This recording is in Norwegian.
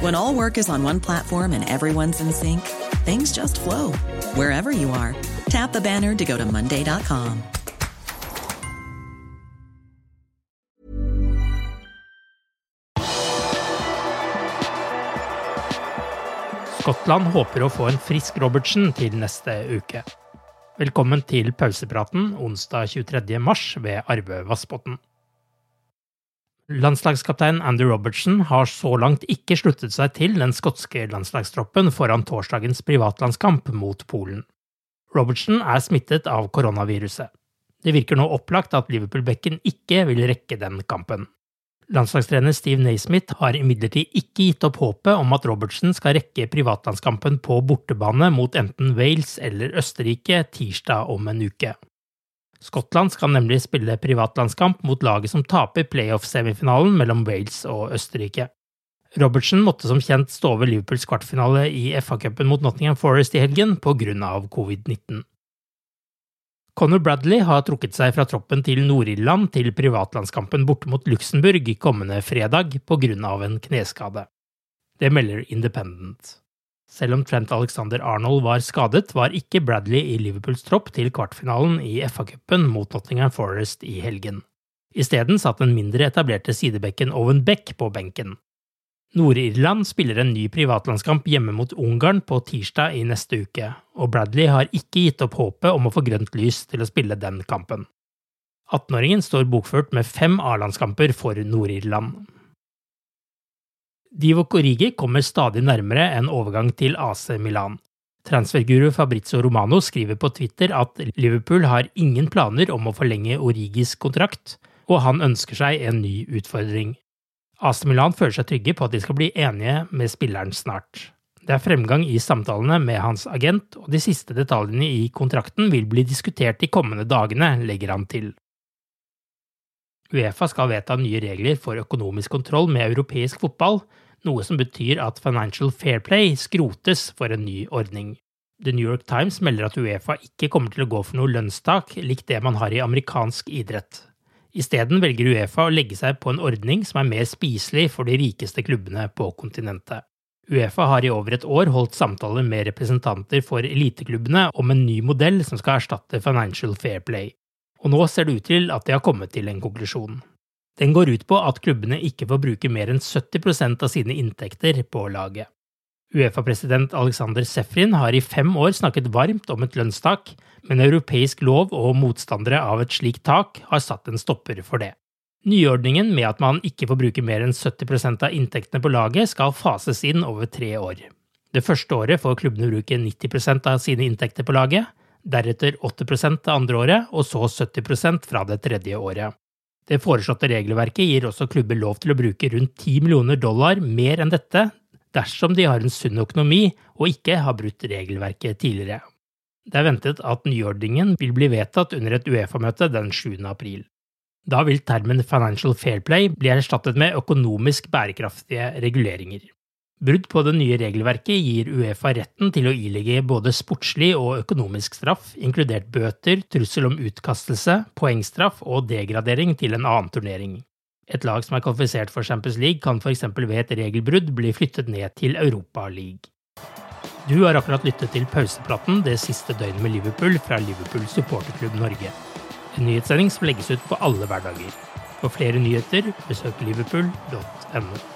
When all work is on one platform and everyone's in sync, things just flow wherever you are. Tap the banner to go to Monday.com. Skottland håper å få en frisk Robertsen til neste uke. Velkommen til pausepraten onsdag 23. mars ved Arve Vassbotn. Landslagskaptein Andy Robertson har så langt ikke sluttet seg til den skotske landslagstroppen foran torsdagens privatlandskamp mot Polen. Robertson er smittet av koronaviruset. Det virker nå opplagt at Liverpool-bekken ikke vil rekke den kampen. Landslagstrener Steve Naismith har imidlertid ikke gitt opp håpet om at Robertson skal rekke privatlandskampen på bortebane mot enten Wales eller Østerrike tirsdag om en uke. Skottland skal nemlig spille privatlandskamp mot laget som taper playoff-semifinalen mellom Wales og Østerrike. Robertsen måtte som kjent stå over Liverpools kvartfinale i FA-cupen mot Nottingham Forest i helgen av covid-19. Conor Bradley har trukket seg fra troppen til Nord-Irland til privatlandskampen borte mot Luxembourg kommende fredag av en kneskade. Det melder Independent. Selv om Trent Alexander Arnold var skadet, var ikke Bradley i Liverpools tropp til kvartfinalen i FA-cupen mot Nottingham Forest i helgen. Isteden satt den mindre etablerte sidebekken Owen Beck på benken. Nord-Irland spiller en ny privatlandskamp hjemme mot Ungarn på tirsdag i neste uke, og Bradley har ikke gitt opp håpet om å få grønt lys til å spille den kampen. 18-åringen står bokført med fem A-landskamper for Nord-Irland. Divo Corrigi kommer stadig nærmere en overgang til AC Milan. Transferguru Fabrizio Romano skriver på Twitter at Liverpool har ingen planer om å forlenge Origis kontrakt, og han ønsker seg en ny utfordring. AC Milan føler seg trygge på at de skal bli enige med spilleren snart. Det er fremgang i samtalene med hans agent, og de siste detaljene i kontrakten vil bli diskutert de kommende dagene, legger han til. Uefa skal vedta nye regler for økonomisk kontroll med europeisk fotball, noe som betyr at Financial Fair Play skrotes for en ny ordning. The New York Times melder at Uefa ikke kommer til å gå for noe lønnstak likt det man har i amerikansk idrett. Isteden velger Uefa å legge seg på en ordning som er mer spiselig for de rikeste klubbene på kontinentet. Uefa har i over et år holdt samtaler med representanter for eliteklubbene om en ny modell som skal erstatte Financial Fair Play. Og nå ser det ut til at de har kommet til en konklusjon. Den går ut på at klubbene ikke får bruke mer enn 70% av sine inntekter på laget. Uefa-president Alexander Sefrin har i fem år snakket varmt om et lønnstak, men europeisk lov og motstandere av et slikt tak har satt en stopper for det. Nyordningen med at man ikke får bruke mer enn 70% av inntektene på laget, skal fases inn over tre år. Det første året får klubbene bruke 90% av sine inntekter på laget, deretter 80% det andre året, og så 70% fra det tredje året. Det foreslåtte regelverket gir også klubber lov til å bruke rundt 10 millioner dollar mer enn dette dersom de har en sunn økonomi og ikke har brutt regelverket tidligere. Det er ventet at nyordningen vil bli vedtatt under et Uefa-møte den 7. april. Da vil termen Financial Fair Play bli erstattet med økonomisk bærekraftige reguleringer. Brudd på det nye regelverket gir Uefa retten til å ilegge både sportslig og økonomisk straff, inkludert bøter, trussel om utkastelse, poengstraff og degradering til en annen turnering. Et lag som er kvalifisert for Champions League, kan f.eks. ved et regelbrudd bli flyttet ned til Europa League. Du har akkurat lyttet til pausepraten det siste døgnet med Liverpool fra Liverpool supporterklubb Norge. En nyhetssending som legges ut på alle hverdager. For flere nyheter, besøk liverpool.no.